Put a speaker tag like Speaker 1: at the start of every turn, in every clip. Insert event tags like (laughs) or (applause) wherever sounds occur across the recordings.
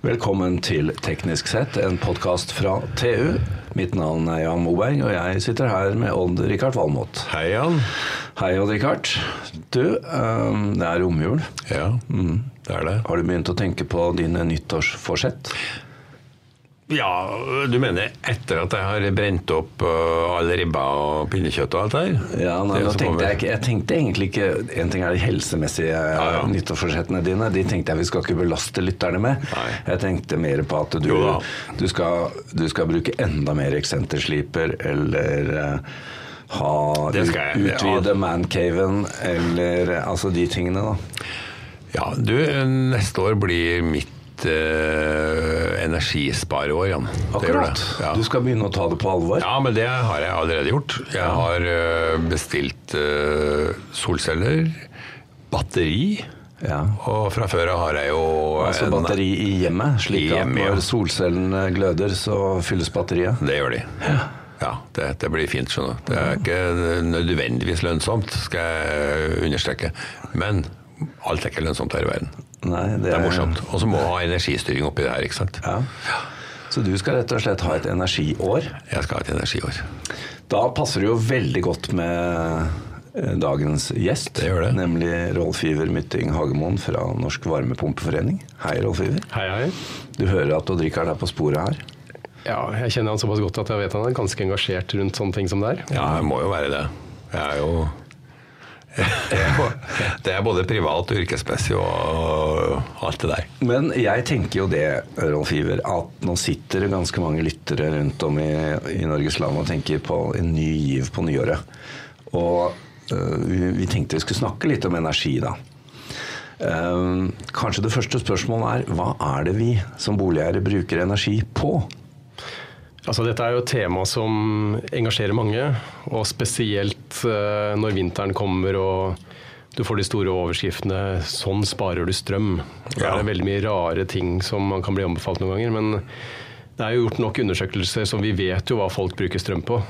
Speaker 1: Velkommen til Teknisk sett, en podkast fra TU. Mitt navn er Jan Moberg, og jeg sitter her med Odd-Rikard Valmot.
Speaker 2: Hei, Jan.
Speaker 1: Hei, Odd-Rikard. Du, um, det er romjul.
Speaker 2: Ja, det er det.
Speaker 1: Har du begynt å tenke på dine nyttårsforsett?
Speaker 2: Ja, du mener etter at jeg har brent opp uh, all ribba og pinnekjøtt og alt der?
Speaker 1: Ja, nei, nå tenkte jeg, ikke- jeg tenkte egentlig ikke En ting er de helsemessige
Speaker 2: Ja, ja.
Speaker 1: nyttårsforsettene dine. De tenkte jeg vi skal ikke belaste lytterne med.
Speaker 2: Nei.
Speaker 1: Jeg tenkte mer på at du, du, skal, du skal bruke enda mer eksentersliper eller uh, ha
Speaker 2: skal jeg, ja.
Speaker 1: utvide mancaven eller eh, altså de tingene, da.
Speaker 2: Ja, du, neste år blir mitt uh, energispareår, Jan.
Speaker 1: Akkurat.
Speaker 2: Ja.
Speaker 1: Du skal begynne å ta det på alvor.
Speaker 2: ja, men det har jeg allerede gjort. Jeg har uh, bestilt uh, solceller, batteri,
Speaker 1: Ja.
Speaker 2: og fra før av har jeg jo
Speaker 1: Altså
Speaker 2: en-
Speaker 1: batteri i hjemmet, slik
Speaker 2: I hjemmet,
Speaker 1: at
Speaker 2: ja.
Speaker 1: når solcellene gløder, så fylles batteriet.
Speaker 2: Det gjør de. Ja, det, det blir fint, skjønner du. Det er ikke nødvendigvis lønnsomt, skal jeg understreke. Men alt er ikke lønnsomt her i verden.
Speaker 1: Nei,
Speaker 2: Det er morsomt. Og så må du ha energistyring oppi det her, ikke sant.
Speaker 1: Ja. Så du skal rett og slett ha et energiår.
Speaker 2: Jeg skal ha et energiår.
Speaker 1: Da passer det jo veldig godt med eh, dagens gjest.
Speaker 2: Det gjør det.
Speaker 1: Nemlig Rolf Iver Mytting Hagemoen fra Norsk Varmepumpeforening. Hei, Rolf Iver.
Speaker 3: Hei, hei.
Speaker 1: Du hører at Odd-Rikard er på sporet her.
Speaker 3: Ja, jeg kjenner han såpass godt at jeg vet han er ganske engasjert rundt sånne ting som det er.
Speaker 2: Ja, jeg må jo være det. Jeg er jo (laughs) Det er både privat og yrkesmessig og alt det der.
Speaker 1: Men jeg tenker jo det, Rolf Iver, at nå sitter det ganske mange lyttere rundt om i, i Norges land og tenker på en ny giv på nyåret. Og øh, vi, vi tenkte vi skulle snakke litt om energi, da. Um, kanskje det første spørsmålet er hva er det vi som boligeiere bruker energi på?
Speaker 3: Altså, dette er jo et tema som engasjerer mange, og spesielt eh, når vinteren kommer og du får de store overskriftene 'sånn sparer du strøm'. Det er veldig mye rare ting som man kan bli anbefalt noen ganger. men det er jo gjort nok undersøkelser som vi vet jo hva folk bruker strøm på.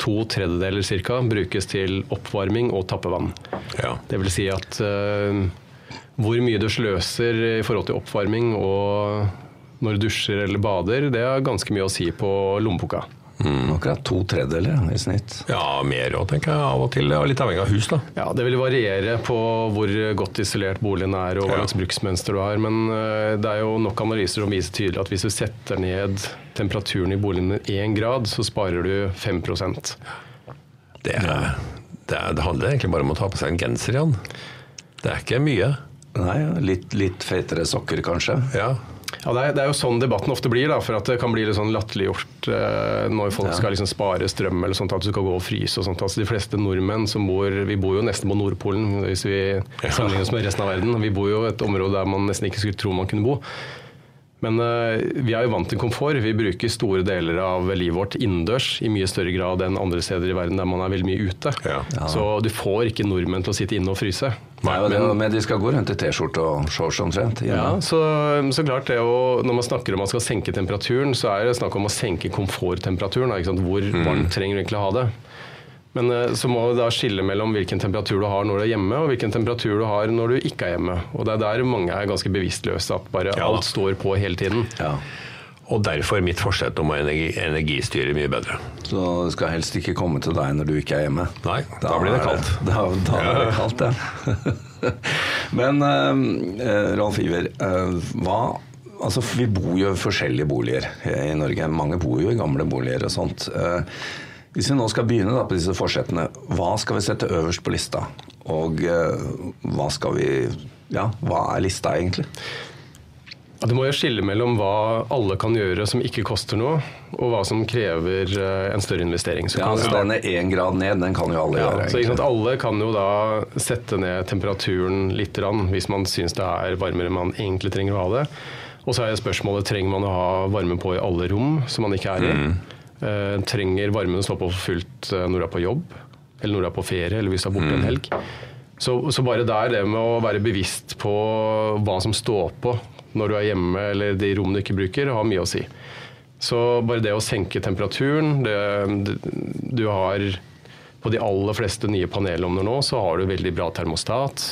Speaker 3: To tredjedeler cirka brukes til oppvarming og tappevann.
Speaker 2: Ja.
Speaker 3: Det vil si at uh, hvor mye du sløser i forhold til oppvarming og når du dusjer eller bader, det har ganske mye å si på lommeboka.
Speaker 1: Akkurat to tredjedeler i snitt.
Speaker 2: ja, mer òg, tenker jeg. Av og til. Ja, litt avhengig av hus, da.
Speaker 3: Ja, Det vil variere på hvor godt isolert boligen er og hva
Speaker 2: Ja.
Speaker 3: bruksmønster du har. Men eh, det er jo nok analyser som viser tydelig at hvis du setter ned temperaturen i boligen med én grad, så sparer du 5
Speaker 2: Det, er, det, er, det handler egentlig bare om å ta på seg en genser, igjen. Det er ikke mye.
Speaker 1: Nei, litt, litt fetere sokker, kanskje.
Speaker 2: Ja.
Speaker 3: Ja, det er, det er jo sånn debatten ofte blir, da, for at det kan bli litt sånn latterliggjort eh, når folk
Speaker 1: Ja.
Speaker 3: skal liksom spare strøm eller sånt, at du skal gå og fryse og sånt. Altså, de fleste nordmenn som bor Vi bor jo nesten på Nordpolen hvis vi sammenligner oss med resten av verden. Vi bor jo et område der man nesten ikke skulle tro man kunne bo. Men eh, vi er jo vant til komfort. Vi bruker store deler av livet vårt innendørs i mye større grad enn andre steder i verden der man er veldig mye ute.
Speaker 2: Ja.
Speaker 3: Så du får ikke nordmenn til å sitte inne og fryse.
Speaker 1: Nei, men,
Speaker 3: Men-
Speaker 1: men de skal gå rundt i T-skjorte og shorts omtrent.
Speaker 3: ja, så, så klart det å, Når man snakker om man skal senke temperaturen, så er det snakk om å senke komforttemperaturen. Ikke sant? Hvor varmt trenger du egentlig å ha det? Men eh, så må du da skille mellom hvilken temperatur du har når du er hjemme, og hvilken temperatur du har når du ikke er hjemme. Og det er der mange er ganske bevisstløse, at bare
Speaker 2: Ja
Speaker 3: alt står på hele tiden.
Speaker 1: Ja.
Speaker 2: Og derfor mitt forsett om å energi, energistyre mye bedre.
Speaker 1: Så det skal helst ikke komme til deg når du ikke er hjemme.
Speaker 2: Nei, da blir det kaldt.
Speaker 1: Da, da
Speaker 2: Ja.
Speaker 1: er det kaldt, ja. (laughs) Men uh, Rolf Iver, uh, hva Altså, vi bor jo i forskjellige boliger i Norge. Mange bor jo i gamle boliger og sånt. Eh, hvis vi nå skal begynne da på disse forsettene, hva skal vi sette øverst på lista? Og eh, hva skal vi Ja, hva er lista egentlig?
Speaker 3: Ja, Du må jo skille mellom hva alle kan gjøre som ikke koster noe, og hva som krever eh, en større investering. Så
Speaker 1: Ja, altså Denne én grad ned, den kan jo alle
Speaker 3: Ja,
Speaker 1: gjøre.
Speaker 3: så ikke sant. Alle kan jo da sette ned temperaturen litt rann, hvis man syns det er varmere enn man egentlig trenger å ha det. Og så er spørsmålet trenger man å ha varme på i alle rom som man ikke er i. Eh, trenger varmen å stå på for fullt eh, når du er på jobb, eller når du er på ferie, eller hvis du er borte en helg. Så, så bare der, det med å være bevisst på hva som står på når du er hjemme, eller de rommene du ikke bruker, har mye å si. Så bare det å senke temperaturen det, det, Du har på de aller fleste nye panelovner nå så har du veldig bra termostat.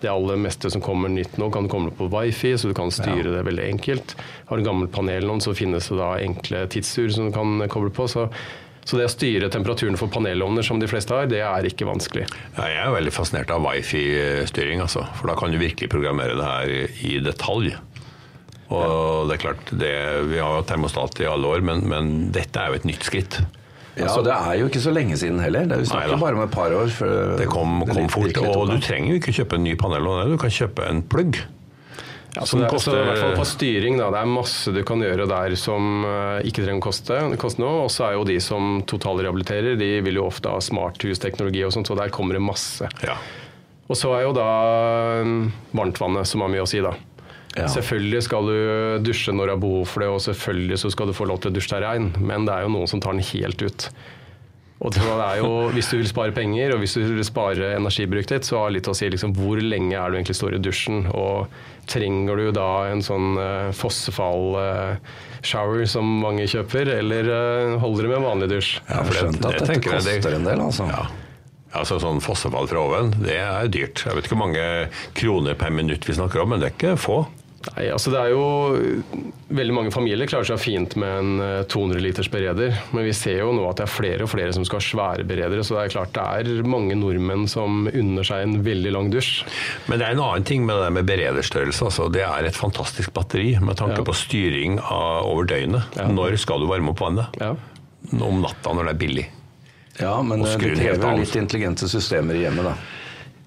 Speaker 3: Det aller meste som kommer nytt nå, kan komme på wifi, så du kan styre det veldig enkelt. Har du gammelt gammel panelovn, så finnes det da enkle tidsur som du kan koble på. Så, så det å styre temperaturen for panelovner som de fleste har, det er ikke vanskelig.
Speaker 2: Ja, jeg er veldig fascinert av wifi-styring, altså. For da kan du virkelig programmere det her i detalj. Og det er klart, det, vi har jo termostat i alle år, men, men dette er jo et nytt skritt.
Speaker 1: Ja, altså, Det er jo ikke så lenge siden heller. Det er jo snakker bare om et par år. før
Speaker 2: Det kom,
Speaker 1: det
Speaker 2: kom
Speaker 1: litt-
Speaker 2: fort, og du trenger jo ikke kjøpe en ny panel, du kan kjøpe en plugg.
Speaker 3: Ja, så
Speaker 2: Som
Speaker 3: det,
Speaker 2: koster-
Speaker 3: så i hvert fall på styring, da. Det er masse du kan gjøre der som eh, ikke trenger å koste, koste noe. Og så er jo de som totalrehabiliterer, de vil jo ofte ha smarthusteknologi og sånt, så der kommer det masse.
Speaker 2: Ja.
Speaker 3: Og så er jo da mm, varmtvannet som har mye å si, da.
Speaker 1: Ja.
Speaker 3: Selvfølgelig skal du dusje når du har behov for det, og selvfølgelig så skal du få lov til å dusje deg rein, men det er jo noen som tar den helt ut. Og det er jo, Hvis du vil spare penger og hvis du vil spare energibruket ditt, så har litt å si liksom, hvor lenge er du egentlig står i dusjen. Og trenger du da en sånn uh, fossefall-shower som mange kjøper, eller uh, holder det med en vanlig dusj?
Speaker 1: Jeg har
Speaker 2: for
Speaker 1: skjønt at dette koster en del, altså.
Speaker 2: Ja. Altså sånn fossefall fra oven, det er dyrt. Jeg vet ikke hvor mange kroner per minutt vi snakker om, men det er ikke få.
Speaker 3: Nei, altså det er jo Veldig mange familier klarer seg fint med en eh, 200 liters bereder, men vi ser jo nå at det er flere og flere som skal ha svære beredere, så det er klart det er mange nordmenn som unner seg en veldig lang dusj.
Speaker 2: Men det er en annen ting med det med berederstørrelse. Altså. Det er et fantastisk batteri med tanke
Speaker 3: Ja.
Speaker 2: på styring av, over døgnet.
Speaker 3: Ja.
Speaker 2: Når skal du varme opp vannet?
Speaker 3: Ja.
Speaker 2: Om natta når det er billig.
Speaker 1: Ja, men eh, det krever litt intelligente systemer i hjemmet, da.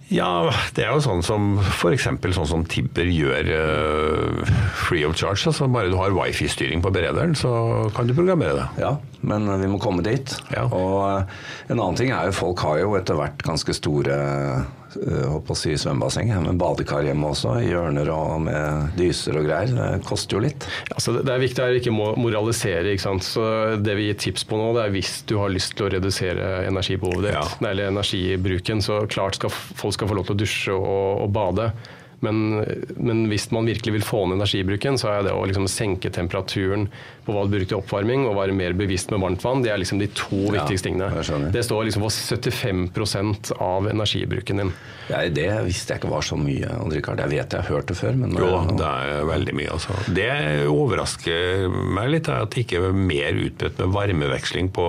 Speaker 2: Ja, det er jo sånn som f.eks. sånn som Tibber gjør uh, free of charge. Altså bare du har wifi-styring på berederen, så kan du programmere det.
Speaker 1: Ja, men vi må komme dit.
Speaker 2: Ja.
Speaker 1: Og eh, en annen ting er jo folk har jo etter hvert ganske store holdt på å si svømmebasseng, med badekar hjemme også, i hjørner og med dyser og greier. Det koster jo litt.
Speaker 3: Altså det, er viktig her å ikke mo- moralisere. Ikke sant? Så det vi gir tips på nå, det er hvis du har lyst til å redusere energibehovet ditt,
Speaker 2: Ja.
Speaker 3: eller energibruken, så klart skal folk skal få lov til å dusje og, og bade. Men, men hvis man virkelig vil få ned energibruken, så er det å liksom senke temperaturen på hva du bruker til oppvarming, og være mer bevisst med varmt vann, det er liksom de to
Speaker 1: Ja,
Speaker 3: viktigste tingene. Det står liksom for 75% av energibruken din.
Speaker 1: Ja, det visste jeg ikke var så mye, Richard. Jeg vet jeg har hørt det før, men
Speaker 2: Jo, det er veldig mye, altså. Det overrasker meg litt, at det ikke er mer utbredt med varmeveksling på,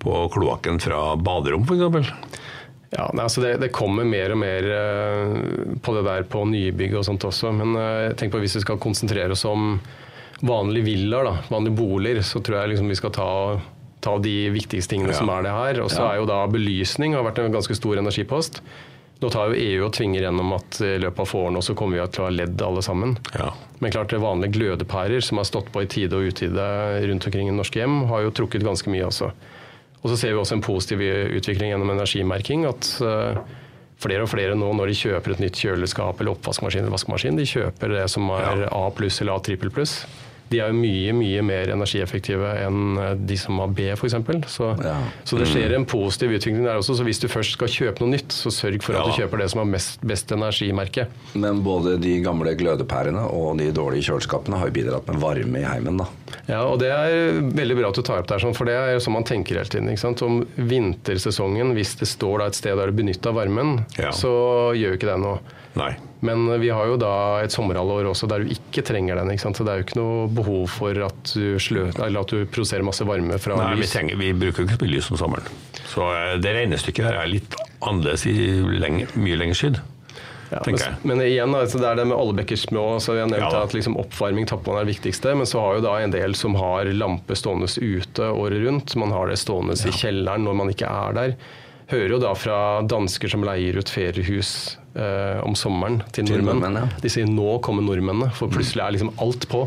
Speaker 2: på kloakken fra baderom, f.eks.
Speaker 3: Ja, nei, altså det, det kommer mer og mer eh, på det der på nybygg og sånt også. Men eh, tenk på hvis vi skal konsentrere oss om vanlige villaer, da, vanlige boliger, så tror jeg liksom vi skal ta, ta de viktigste tingene
Speaker 2: Ja.
Speaker 3: som er det her. Og så
Speaker 1: Ja.
Speaker 3: er jo da belysning har vært en ganske stor energipost. Nå tar jo EU og tvinger gjennom at i løpet av få år nå så kommer vi til å ha ledd alle sammen.
Speaker 2: Ja.
Speaker 3: Men klart det vanlige glødepærer som har stått på i tide og utide rundt omkring i norske hjem, har jo trukket ganske mye også. Og så ser vi også en positiv utvikling gjennom energimerking. At eh, flere og flere nå når de kjøper et nytt kjøleskap eller oppvaskmaskin eller vaskemaskin, de kjøper det som er A pluss eller A trippel pluss. De er jo mye mye mer energieffektive enn eh, de som har B f.eks. Så,
Speaker 1: Ja.
Speaker 3: så det skjer en positiv utvikling der også. Så hvis du først skal kjøpe noe nytt, så sørg for at
Speaker 2: Ja.
Speaker 3: du kjøper det som har mest, best energimerke.
Speaker 1: Men både de gamle glødepærene og de dårlige kjøleskapene har jo bidratt med varme i heimen, da.
Speaker 3: Ja, og det er veldig bra at du tar opp der, sånn, for det er jo sånn man tenker hele tiden. Ikke sant? Om vintersesongen, hvis det står da et sted der du benytter varmen,
Speaker 2: Ja.
Speaker 3: så gjør jo ikke det noe.
Speaker 2: Nei.
Speaker 3: Men vi har jo da et sommerhalvår også der du ikke trenger den. Ikke sant? Så det er jo ikke noe behov for at du, slø, eller at du produserer masse varme fra
Speaker 2: Nei, vi,
Speaker 3: lys.
Speaker 2: trenger, vi bruker ikke så mye lys om sommeren. Så eh, det regnestykket her er litt annerledes i lenge, mye lenger skydd.
Speaker 3: Ja, men, men igjen, altså, det er det med alle bekker små. Så vi har nevnt
Speaker 2: Ja.
Speaker 3: at liksom, Oppvarming tappvann er det viktigste, men så har jo da en del som har lampe stående ute året rundt. Man har det stående i kjelleren når man ikke er der. Hører jo da fra dansker som leier ut feriehus eh, om sommeren til,
Speaker 1: Til
Speaker 3: nordmenn.
Speaker 1: nordmenn, ja.
Speaker 3: De sier 'nå kommer nordmennene', for plutselig er liksom alt på.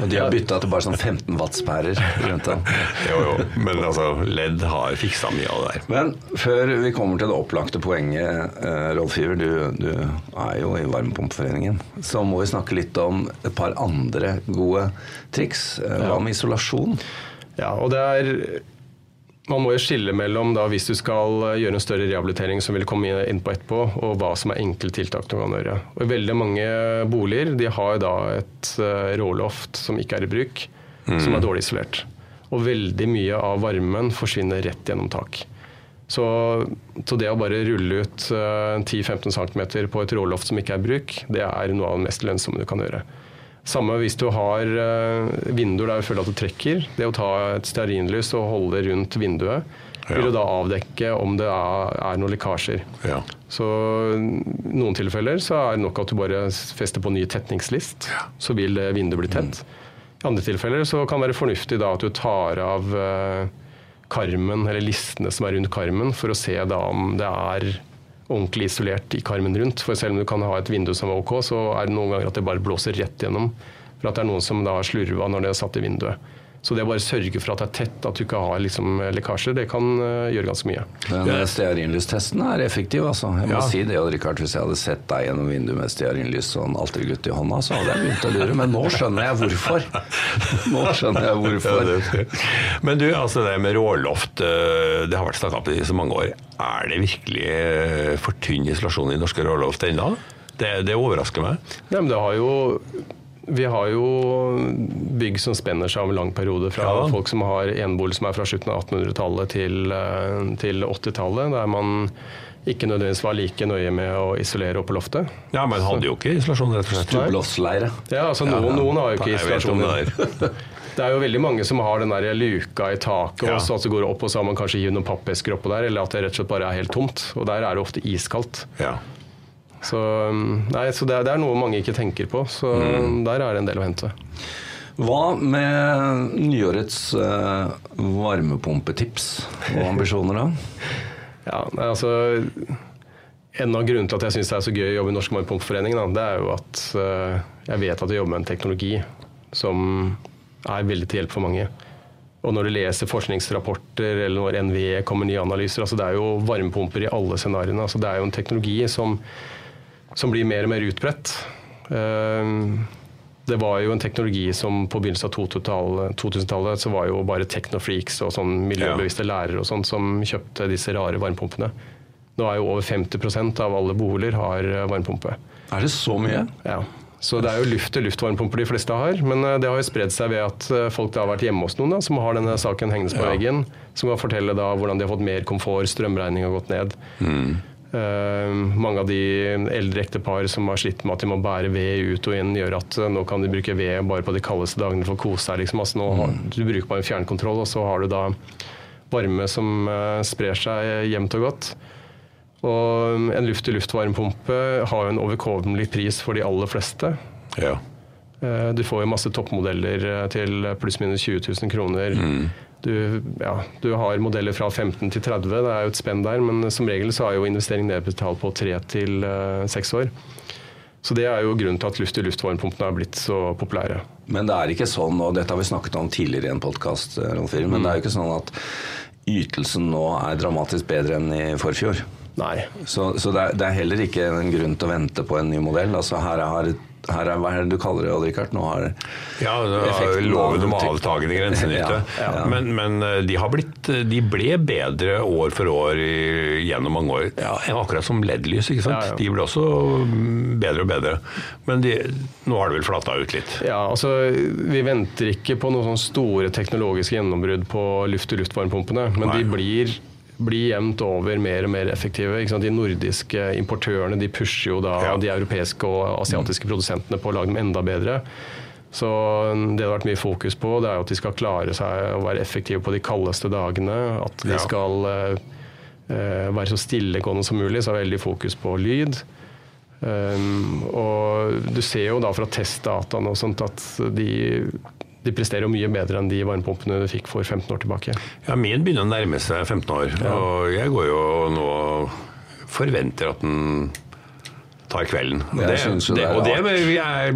Speaker 1: Og de har bytta til bare sånn 15 wattspærer rundt den. (laughs)
Speaker 2: Jo, jo. Men altså, ledd har fiksa mye av det der.
Speaker 1: Men før vi kommer til det opplagte poenget, eh, Rolf Iver, du, du er jo i Varmepumpeforeningen, så må vi snakke litt om et par andre gode triks. Eh, Hva med isolasjon?
Speaker 3: Ja, og det er man må jo skille mellom da, hvis du skal eh, gjøre en større rehabilitering som vil komme inn på etterpå, og hva som er enkle tiltak du kan gjøre. Og Veldig mange boliger de har da et eh, råloft som ikke er i bruk, som er dårlig isolert. Og veldig mye av varmen forsvinner rett gjennom tak. Så, så det å bare rulle ut eh, 10-15 cm på et råloft som ikke er i bruk, det er noe av det mest lønnsomme du kan gjøre. Samme hvis du har eh, vinduer der du føler at du trekker. Det å ta et stearinlys og holde rundt vinduet vil
Speaker 2: Ja.
Speaker 3: jo da avdekke om det er, er noen lekkasjer.
Speaker 2: Ja.
Speaker 3: Så i noen tilfeller så er det nok at du bare fester på ny tetningslist, så vil det vinduet bli tett. I andre tilfeller så kan det være fornuftig da at du tar av eh, karmen, eller listene som er rundt karmen, for å se da om det er ordentlig isolert i karmen rundt. For selv om du kan ha et vindu som er ok, så er det noen ganger at det bare blåser rett gjennom. For at det er noen som da har slurva når det er satt i vinduet. Så det å bare sørge for at det er tett, at du ikke har liksom lekkasjer, det kan uh, gjøre ganske mye.
Speaker 1: Den eh, stearinlystesten er effektiv, altså. Jeg må
Speaker 2: Ja.
Speaker 1: si det, Odd Rikard. Hvis jeg hadde sett deg gjennom vinduet med stearinlys og en altergutt i hånda, så hadde jeg begynt å lure. Men nå skjønner jeg hvorfor. (laughs) Nå skjønner jeg hvorfor.
Speaker 2: Ja, (laughs) Men du, altså det med råloft, eh, det har vært snakka om i så mange år. Er det virkelig for tynn isolasjon i norske råloft ennå? Det, det overrasker meg.
Speaker 3: Nei, men det har jo vi har jo bygg som spenner seg over en lang periode. Fra
Speaker 2: Ja.
Speaker 3: folk som har enebolig som er fra slutten av 1800-tallet til, eh, til 80-tallet, der man ikke nødvendigvis var like nøye med å isolere oppe på loftet.
Speaker 2: Ja, men hadde jo ikke isolasjon, rett og slett.
Speaker 1: Tublåsleire.
Speaker 3: Ja, altså Noen, noen har jo ikke isolasjon. (laughs) (laughs)
Speaker 2: det
Speaker 3: er jo veldig mange som har den der luka i taket,
Speaker 2: Ja.
Speaker 3: og så at det går opp, og så har man kanskje hivd noen pappesker oppå der, eller at det rett og slett bare er helt tomt. Og der er det ofte iskaldt.
Speaker 2: Ja.
Speaker 3: Så, um, nei, så det, er, det er noe mange ikke tenker på. Så
Speaker 2: Mm.
Speaker 3: der er det en del å hente.
Speaker 1: Hva med nyårets eh, varmepumpetips og ambisjoner, da? (laughs)
Speaker 3: Ja, nei, altså En av grunnene til at jeg syns det er så gøy å jobbe i Norsk Varmepumpeforening, da, det er jo at eh, jeg vet at jeg jobber med en teknologi som er veldig til hjelp for mange. Og når du leser forskningsrapporter eller når NVE kommer nye analyser, altså det er jo varmepumper i alle scenarioene. Altså det er jo en teknologi som, som blir mer og mer utbredt. Eh, Det var jo en teknologi som på begynnelsen av 2000-tallet 2000-tallet så var jo bare technofreaks og sånn miljøbevisste lærere og sånn som kjøpte disse rare varmepumpene. Nå er jo over 50% av alle boliger har eh, varmepumpe.
Speaker 1: Er det så mye?
Speaker 3: Ja. Så det er jo luft-til-luft-varmepumper de fleste har. Men eh, det har jo spredd seg ved at eh, folk da har vært hjemme hos noen da, som har denne saken hengende på
Speaker 2: Ja.
Speaker 3: veggen. Som kan fortelle da hvordan de har fått mer komfort, strømregning har gått ned. Eh, mange av de eldre ektepar som har slitt med at de må bære ved ut og inn, gjør at eh, nå kan de bruke ved bare på de kaldeste dagene for å kose seg. Liksom. Altså, nå har, du bruker bare en fjernkontroll, og så har du da varme som eh, sprer seg jevnt og godt. Og en luft-til-luft-varmepumpe har jo en overkommelig pris for de aller fleste.
Speaker 2: ja.
Speaker 3: Eh, Du får jo masse toppmodeller eh, til pluss-minus 20 000 kroner. Du, ja, du har modeller fra 15 til 30, det er jo et spenn der, men som regel så er jo investering nedbetalt på 3 til 6 år. Så det er jo grunnen til at luft-i-luft-varmepumpene har blitt så populære.
Speaker 1: Men det er ikke sånn, og dette har vi snakket om tidligere i en podkast, men det er jo ikke sånn at ytelsen nå er dramatisk bedre enn i forfjor.
Speaker 3: Nei.
Speaker 1: Så, så det, er, det er heller ikke en grunn til å vente på en ny modell. Altså her er, her er hva er det du kaller det, Odd Rikard? Nå har
Speaker 2: Ja, loven om
Speaker 1: av-
Speaker 2: avtagende grensenytte.
Speaker 1: Ja, ja.
Speaker 2: Men, men eh, de, har blitt, de ble bedre år for år i, gjennom mange år. Ja, akkurat som LED-lys. ikke sant? De ble også mm, bedre og bedre. Men de, nå har det vel flata ut litt.
Speaker 3: Ja, altså Vi venter ikke på noen sånne store teknologiske gjennombrudd på luft-til-luft-varmepumpene, men
Speaker 2: Nei.
Speaker 3: de blir, blir jevnt over mer og mer effektive. De nordiske importørene de pusher jo da
Speaker 2: Ja.
Speaker 3: de europeiske og asiatiske produsentene på å lage dem enda bedre. Så det det har vært mye fokus på, det er jo at de skal klare seg å være effektive på de kaldeste dagene. At de
Speaker 2: Ja.
Speaker 3: skal eh, eh, være så stillegående som mulig, så er veldig fokus på lyd. Um, og du ser jo da fra testdataene og sånt at de, de presterer jo mye bedre enn de varmepumpene du fikk for 15 år tilbake.
Speaker 2: Ja, Min begynner å nærme seg 15 år, og jeg går jo nå og forventer at den tar kvelden. Og det, det,
Speaker 1: det er
Speaker 2: og det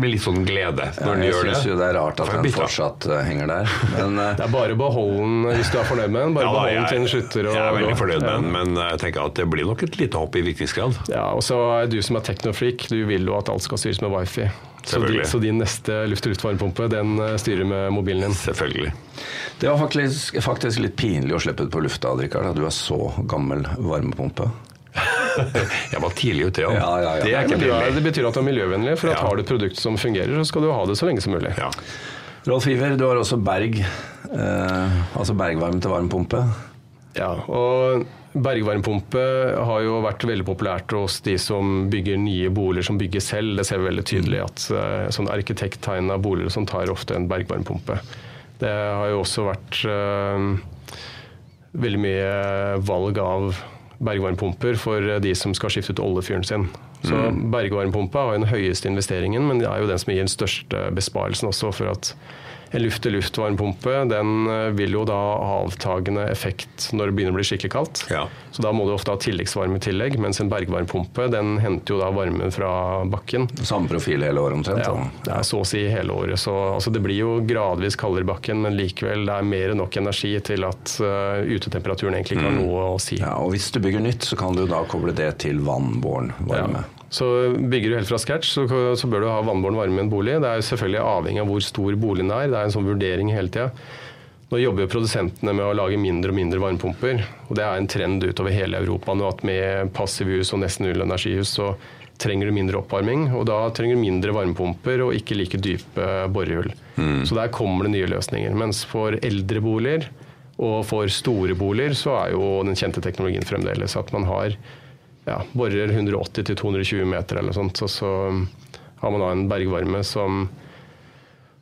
Speaker 2: med litt sånn glede når den gjør det.
Speaker 1: Jeg syns jo det er rart at den fortsatt eh, henger der. (laughs) Men eh,
Speaker 3: Det er bare å beholde den hvis du er fornøyd med den. Bare
Speaker 2: Ja,
Speaker 3: beholde den til den slutter å
Speaker 2: jeg er veldig fornøyd med
Speaker 3: Ja.
Speaker 2: den, men jeg tenker at det blir nok et lite hopp i virkningsgrad.
Speaker 3: Ja, og så er du som er teknofreak, du vil jo at alt skal styres med wifi. Så, så din neste luft-til-luft-varmepumpe den eh, styrer med mobilen din.
Speaker 2: Selvfølgelig.
Speaker 1: det var faktisk, faktisk litt pinlig å slippe ut på lufta, Odd at du er så gammel varmepumpe. (laughs)
Speaker 2: Jeg var tidlig ute, ja.
Speaker 1: Ja, ja, ja.
Speaker 2: Det er ikke
Speaker 3: er, det betyr at du er miljøvennlig, for at
Speaker 2: Ja.
Speaker 3: har du et produkt som fungerer, så skal du ha det så lenge som mulig.
Speaker 2: Ja.
Speaker 1: Rolf Iver, du har også Berg, eh, altså bergvarme til varmepumpe.
Speaker 3: Ja, og Bergvarmepumpe har jo vært veldig populært hos de som bygger nye boliger som bygger selv. Det ser vi veldig tydelig at uh, sånn arkitekttegna boliger som tar ofte en bergvarmpumpe. Det har jo også vært uh, veldig mye valg av bergvarmpumper for de som skal skifte ut oljefyren sin. Så mm. bergvarmpumpa har den høyeste investeringen, men det er jo den som gir den største besparelsen også. for at en luft-til-luft-varmepumpe den eh, vil jo da ha avtagende effekt når det begynner å bli skikkelig kaldt.
Speaker 2: Ja.
Speaker 3: Så da må du ofte ha tilleggsvarme i tillegg, mens en bergvarmepumpe den henter jo da varmen fra bakken.
Speaker 1: Samme profil hele året omtrent?
Speaker 3: Ja, det er så å si hele året. Så altså, det blir jo gradvis kaldere i bakken, men likevel det er mer enn nok energi til at uh, utetemperaturen egentlig ikke har mm. noe å si.
Speaker 1: Ja, og Hvis du bygger nytt, så kan du da koble det til vannbåren varme. Ja.
Speaker 3: Så bygger du helt fra scratch, så, så bør du ha vannbåren varme i en bolig. Det er jo selvfølgelig avhengig av hvor stor boligen er. Det er en sånn vurdering hele tida. Nå jobber jo produsentene med å lage mindre og mindre varmepumper. og Det er en trend utover hele Europa nå at med passivhus og nesten null energihus så trenger du mindre oppvarming. Og da trenger du mindre varmepumper og ikke like dype borehull. Mm. Så der kommer det nye løsninger. Mens for eldre boliger og for store boliger så er jo den kjente teknologien fremdeles at man har ja, borer 180-220 meter eller sånt. Og så um, har man da en bergvarme som,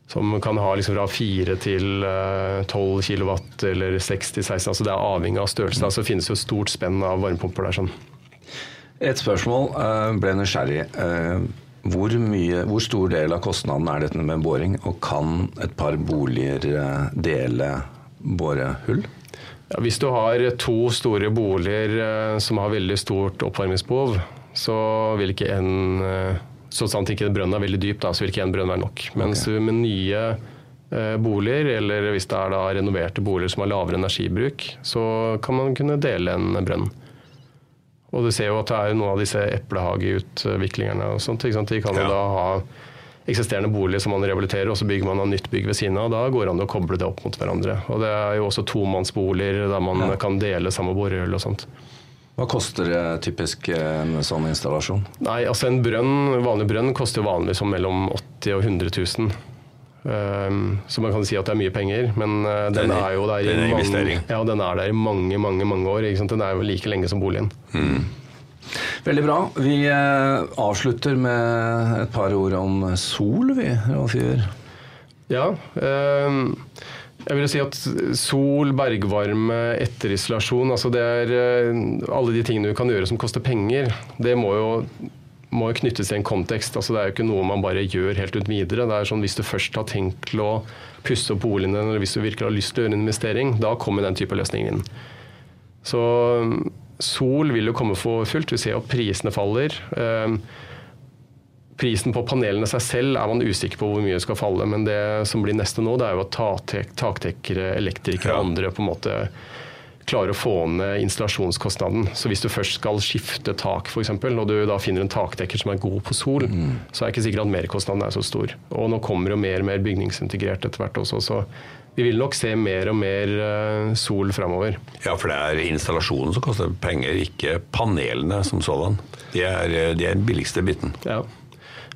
Speaker 3: som kan ha liksom fra 4 til 12 uh, kW eller 6-16. altså Det er avhengig av størrelsen. Så altså, finnes jo stort spenn av varmepumper der. sånn.
Speaker 1: Et spørsmål uh, ble nysgjerrig. Uh, hvor, mye, hvor stor del av kostnaden er dette med boring, og kan et par boliger dele borehull?
Speaker 3: Ja, hvis du har to store boliger eh, som har veldig stort oppvarmingsbehov, så vil ikke en eh, Så sant ikke brønnen er veldig dyp, da, så vil ikke en brønn være nok. Mens okay. med nye eh, boliger, eller hvis det er da renoverte boliger som har lavere energibruk, så kan man kunne dele en brønn. Og du ser jo at det er noen av disse eplehageutviklingerne og sånt. De kan jo ja. da ha eksisterende bolig som man rehabiliterer, og så bygger man et nytt bygg ved siden av. Da går det an å koble det opp mot hverandre. Og det er jo også tomannsboliger der man ja. kan dele samme borehull og sånt.
Speaker 1: Hva koster det typisk en sånn installasjon?
Speaker 3: Nei, altså En brønn, vanlig brønn koster jo vanligvis mellom 80 og 100 000. Um, så man kan si at det er mye penger, men uh, den, den, er jo der i mange, ja, den er der i mange mange, mange år. Den er jo like lenge som boligen. Mm.
Speaker 1: Veldig bra. Vi eh, avslutter med et par ord om sol, vi, Rolf Iver.
Speaker 3: Ja. Eh, jeg vil si at sol, bergvarme, etterisolasjon altså det er eh, Alle de tingene du kan gjøre som koster penger, det må jo, må jo knyttes til en kontekst. Altså det er jo ikke noe man bare gjør helt ut videre. Det er sånn Hvis du først har tenkt til å pusse opp boligen din, eller hvis du virkelig har lyst til å gjøre en investering, da kommer den type løsninger inn. Så Sol vil jo komme for fullt. Vi ser at prisene faller. Ehm, prisen på panelene seg selv er man usikker på hvor mye det skal falle, men det som blir neste nå, det er jo at taktekkere, elektrikere og andre på en måte klarer å få ned installasjonskostnaden. Så hvis du først skal skifte tak, f.eks., og du da finner en takdekker som er god på sol, mm. så er det ikke sikkert at merkostnaden er så stor. Og nå kommer jo mer og mer bygningsintegrert etter hvert også, så vi vil nok se mer og mer eh, sol framover.
Speaker 2: Ja, for det er installasjonen som koster penger, ikke panelene som sådan. De er, eh, de er den billigste biten.
Speaker 3: Ja.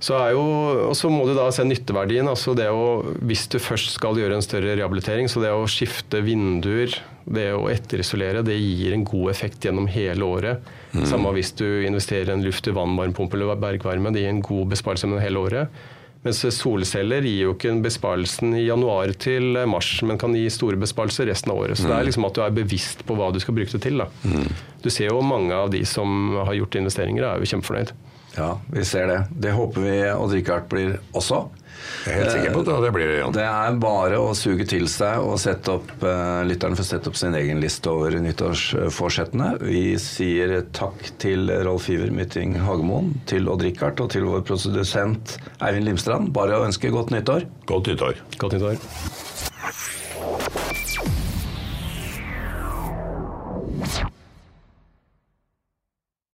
Speaker 3: Så er jo, og så må du da se nytteverdien. altså det å, Hvis du først skal gjøre en større rehabilitering, så det å skifte vinduer, det å etterisolere, det gir en god effekt gjennom hele året. Mm. Samme hvis du investerer i en luft-til-vann-varmepumpe eller bergvarme. Det gir en god besparelse gjennom hele året. Mens solceller gir jo ikke en besparelsen i januar til mars, men kan gi store besparelser resten av året. Så mm. det er mm. liksom at du er bevisst på hva du skal bruke det til. Mm. Du ser jo mange av de som har gjort investeringer, er jo kjempefornøyd.
Speaker 1: Ja, vi ser det. Det håper vi Odd Rikard blir også.
Speaker 2: Jeg er helt sikker på det. Det blir det,
Speaker 1: Jan. Det er bare å suge til seg og sette opp uh, lytteren får sette opp sin egen liste over nyttårsforsettene. Vi sier takk til Rolf Iver Mytting Hagemoen, til Odd Rikard og til vår produsent Eivind Limstrand. Bare å ønske godt nyttår.
Speaker 2: Godt nyttår.
Speaker 3: Godt nyttår.